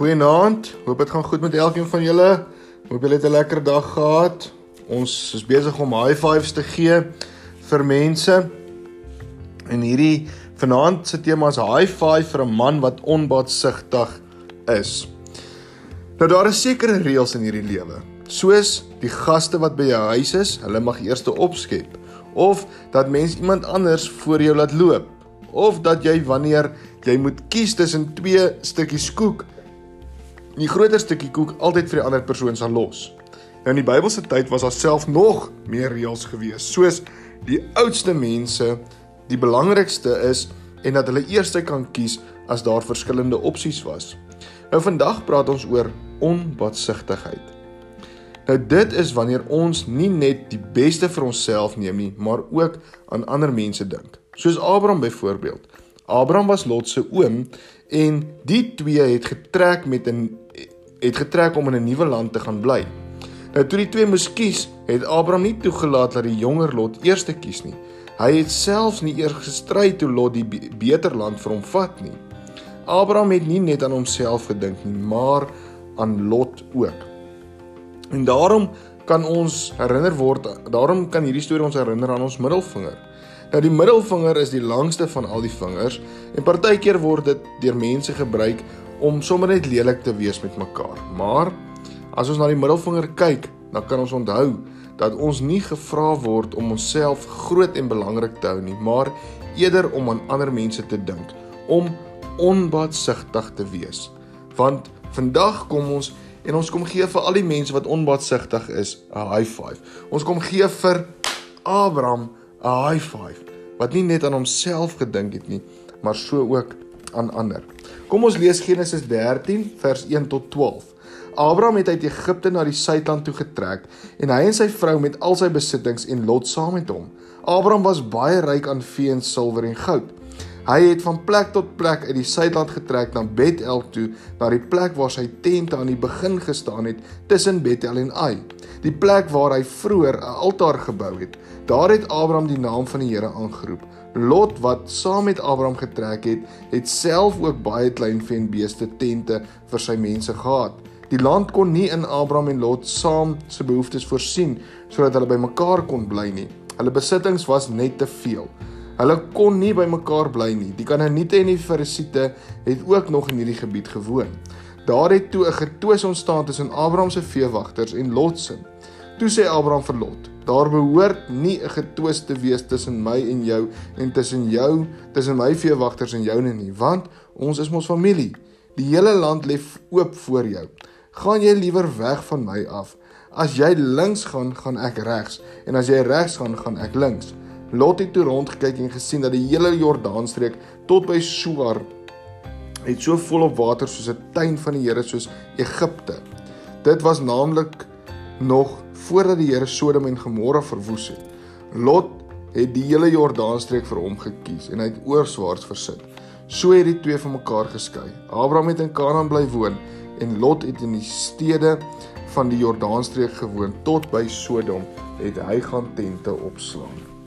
Goeienaand. Hoop dit gaan goed met elkeen van julle. Hoop julle het 'n lekker dag gehad. Ons is besig om high fives te gee vir mense. En hierdie vanaand se tema is high five vir 'n man wat onbaatsigtig is. Nou daar is sekere reëls in hierdie lewe. Soos die gaste wat by jou huis is, hulle mag eers opskep of dat mens iemand anders voor jou laat loop of dat jy wanneer jy moet kies tussen twee stukkies koek die groter stukkie koek altyd vir die ander persoon sal los. Nou in die Bybelse tyd was daar self nog meer reëls gewees, soos die oudste mense die belangrikste is en dat hulle eers kan kies as daar verskillende opsies was. Nou vandag praat ons oor onbaatsigtigheid. Nou dit is wanneer ons nie net die beste vir onsself neem nie, maar ook aan ander mense dink. Soos Abraham byvoorbeeld. Abraham was Lot se oom en die twee het getrek met 'n het getrek om in 'n nuwe land te gaan bly. Nou toe die twee moes kies, het Abraham nie toegelaat dat die jonger Lot eers te kies nie. Hy het selfs nie eers gestry toe Lot die beter land vir hom vat nie. Abraham het nie net aan homself gedink nie, maar aan Lot ook. En daarom kan ons herinner word, daarom kan hierdie storie ons herinner aan ons middelvinger. Nou die middelvinger is die langste van al die vingers en partykeer word dit deur mense gebruik om sommer net lelik te wees met mekaar. Maar as ons na die middelvinger kyk, dan kan ons onthou dat ons nie gevra word om onsself groot en belangrik te hou nie, maar eerder om aan ander mense te dink, om onbaatsigtig te wees. Want vandag kom ons en ons kom gee vir al die mense wat onbaatsigtig is 'n high five. Ons kom gee vir Abraham 'n high five wat nie net aan homself gedink het nie, maar so ook aan ander. Kom ons lees Genesis 13 vers 1 tot 12. Abraham het uit Egipte na die suidland toe getrek en hy en sy vrou met al sy besittings en Lot saam met hom. Abraham was baie ryk aan vee en silwer en goud. Hy het van plek tot plek uit die suidland getrek na Bethel toe, na die plek waar sy tente aan die begin gestaan het tussen Bethel en Ai, die plek waar hy vroeër 'n altaar gebou het. Daar het Abraham die naam van die Here aangeroep. Lot wat saam met Abraham getrek het, het self ook baie klein venbeeste tente vir sy mense gehad. Die land kon nie in Abraham en Lot saam se behoeftes voorsien sodat hulle bymekaar kon bly nie. Hulle besittings was net te veel. Hulle kon nie bymekaar bly nie. Die Kanaaniete en die Ferisiete het ook nog in hierdie gebied gewoon. Daar het toe 'n getwis ontstaan tussen Abraham se veewagters en Lot se. Toe sê Abraham vir Lot: Daar behoort nie 'n getwis te wees tussen my en jou en tussen jou, tussen my veewagters en joune nie, want ons is mos familie. Die hele land lê oop voor jou. Gaan jy liewer weg van my af? As jy links gaan, gaan ek regs, en as jy regs gaan, gaan ek links. Lot het toe rondgekyk en gesien dat die hele Jordaanstreek tot by Soar het so volop water soos 'n tuin van die Here soos Egipte. Dit was naamlik nog voordat die Here Sodom en Gomorra verwoes het. Lot het die hele Jordaanstreek vir hom gekies en hy het oorswaarts versit. So het die twee van mekaar geskei. Abraham het in Kanaan bly woon en Lot het in die stede van die Jordaanstreek gewoon tot by Sodom het hy gaan tente opslaan.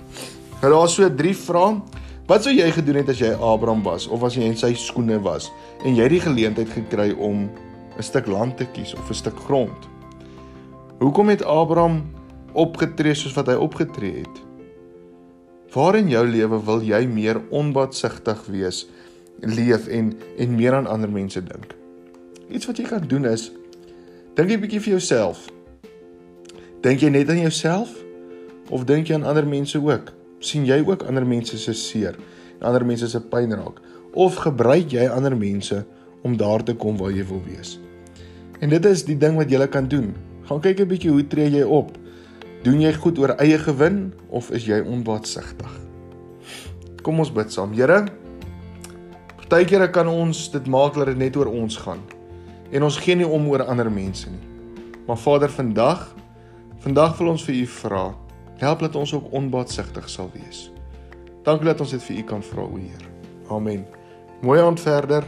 Nou daar's so drie vrae. Wat sou jy gedoen het as jy Abraham was of as jy in sy skoene was en jy die geleentheid gekry om 'n stuk land te kies of 'n stuk grond? Hoekom het Abraham opgetree soos wat hy opgetree het? Waar in jou lewe wil jy meer onbaatsigtig wees, leef en en meer aan ander mense dink? Iets wat jy kan doen is dink 'n bietjie vir jouself. Dink jy net aan jouself of dink jy aan ander mense ook? Sien jy ook ander mense se seer en ander mense se pyn raak of gebruik jy ander mense om daar te kom waar jy wil wees? En dit is die ding wat jy kan doen. Gaan kyk 'n bietjie hoe tree jy op. Doen jy goed oor eie gewin of is jy onbaatsigtig? Kom ons bid saam. Here, partykeer kan ons dit maak dat dit net oor ons gaan. En ons gee nie om oor ander mense nie. Maar Vader, vandag, vandag wil ons vir U vra, help dat ons ook onbaatsigtig sal wees. Dankie dat ons dit vir U kan vra, o Heer. Amen. Mooi aand verder.